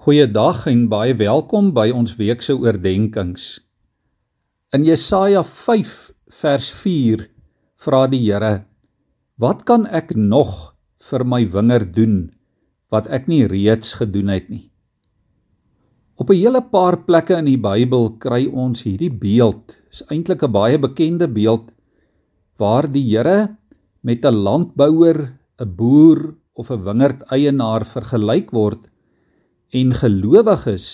Goeiedag en baie welkom by ons week se oordeenkings. In Jesaja 5 vers 4 vra die Here: Wat kan ek nog vir my wingerd doen wat ek nie reeds gedoen het nie? Op 'n hele paar plekke in die Bybel kry ons hierdie beeld. Dit is eintlik 'n baie bekende beeld waar die Here met 'n landbouer, 'n boer of 'n wingerdeienaar vergelyk word en gelowiges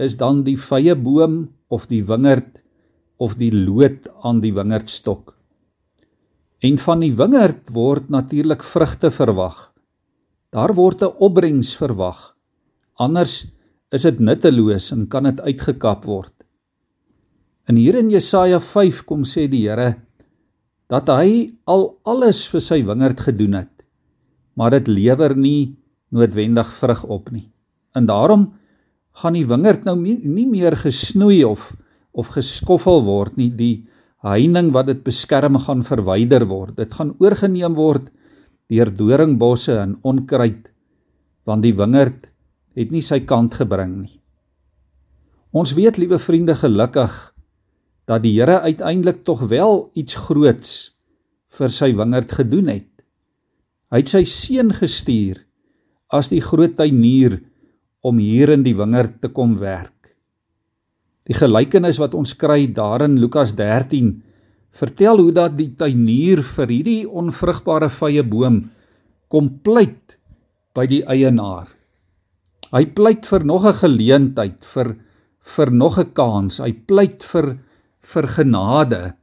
is dan die vrye boom of die wingerd of die loot aan die wingerdstok. En van die wingerd word natuurlik vrugte verwag. Daar word 'n opbrengs verwag. Anders is dit nutteloos en kan dit uitgekap word. En hier in Jesaja 5 kom sê die Here dat hy al alles vir sy wingerd gedoen het, maar dit lewer nie noodwendig vrug op nie. En daarom gaan die wingerd nou nie, nie meer gesnoei of of geskoffel word nie. Die heining wat dit beskerm gaan verwyder word. Dit gaan oorgeneem word deur doringbosse en onkruid want die wingerd het nie sy kant gebring nie. Ons weet liewe vriende gelukkig dat die Here uiteindelik tog wel iets groots vir sy wingerd gedoen het. Hy het sy seun gestuur as die groot tuinier om hier in die wingerd te kom werk. Die gelykenis wat ons kry daar in Lukas 13 vertel hoe dat die tuinier vir hierdie onvrugbare vrye boom kom pleit by die eienaar. Hy pleit vir nog 'n geleentheid vir vir nog 'n kans. Hy pleit vir vir genade.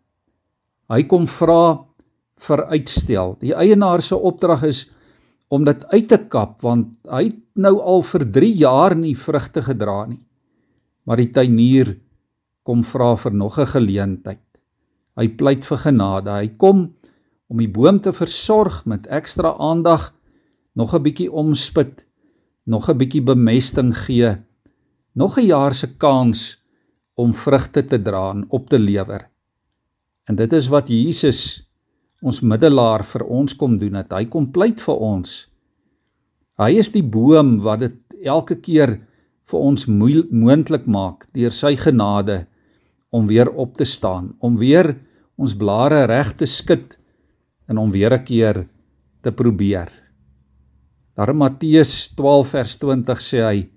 Hy kom vra vir uitstel. Die eienaar se opdrag is om dit uit te kap want hy het nou al vir 3 jaar nie vrugte gedra nie. Maar die tuinier kom vra vir nog 'n geleentheid. Hy pleit vir genade. Hy kom om die boom te versorg met ekstra aandag, nog 'n bietjie omspit, nog 'n bietjie bemesting gee, nog 'n jaar se kans om vrugte te dra en op te lewer. En dit is wat Jesus ons middelaar vir ons kom doen het. Hy kom pleit vir ons. Hy is die boom wat dit elke keer vir ons moontlik maak deur sy genade om weer op te staan, om weer ons blare reg te skud en om weer 'n keer te probeer. Daar in Matteus 12 vers 20 sê hy: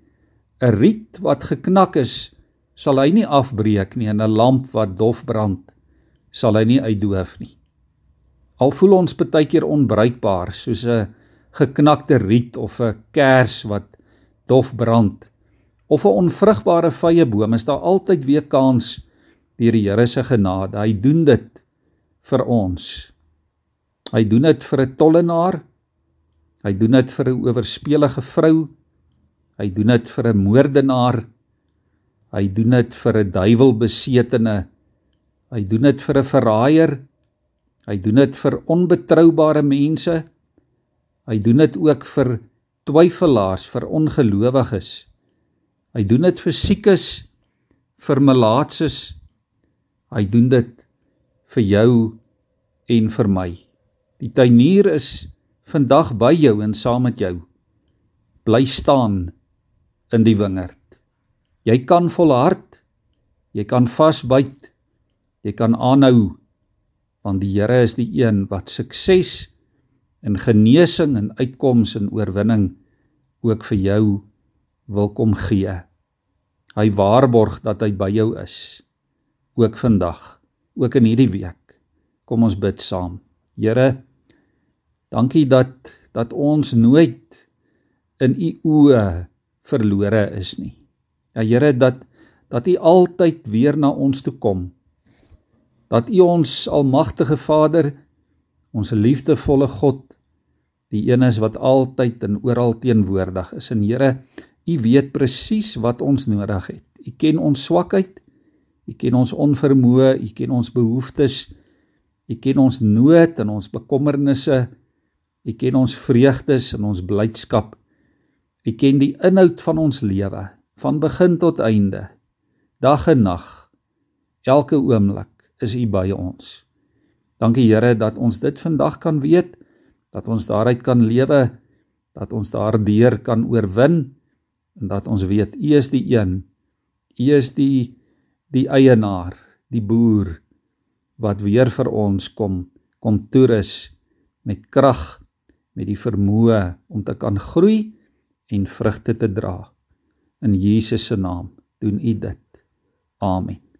'n riet wat geknak is, sal hy nie afbreek nie en 'n lamp wat dof brand, sal hy nie uitdoof nie. Al voel ons baie keer onbruikbaar soos 'n geknakte riet of 'n kers wat dof brand of 'n onvrugbare vrye boom is daar altyd weer kans deur die Here se genade. Hy doen dit vir ons. Hy doen dit vir 'n tollenaar. Hy doen dit vir 'n oorspelige vrou. Hy doen dit vir 'n moordenaar. Hy doen dit vir 'n duiwelbesetene. Hy doen dit vir 'n verraaier. Hy doen dit vir onbetroubare mense. Hy doen dit ook vir twyfelaars, vir ongelowiges. Hy doen dit vir siekes, vir malaatses. Hy doen dit vir jou en vir my. Die tuinier is vandag by jou en saam met jou. Bly staan in die wingerd. Jy kan volhard. Jy kan vasbyt. Jy kan aanhou want die Here is die een wat sukses en genesing en uitkoms en oorwinning ook vir jou wil kom gee. Hy waarborg dat hy by jou is ook vandag, ook in hierdie week. Kom ons bid saam. Here, dankie dat dat ons nooit in u oë verlore is nie. Ja Here dat dat u altyd weer na ons toe kom dat U ons almagtige Vader, ons liefdevolle God, die een is wat altyd en oral teenwoordig is. En Here, U weet presies wat ons nodig het. U ken ons swakheid, U ken ons onvermoë, U ken ons behoeftes, U ken ons nood en ons bekommernisse, U ken ons vreugdes en ons blydskap. U ken die inhoud van ons lewe, van begin tot einde, dag en nag, elke oomblik is U by ons. Dankie Here dat ons dit vandag kan weet, dat ons daaruit kan lewe, dat ons daardeur kan oorwin en dat ons weet U is die een U is die die eienaar, die boer wat weer vir ons kom kom toerus met krag, met die vermoë om te kan groei en vrugte te dra. In Jesus se naam doen U dit. Amen.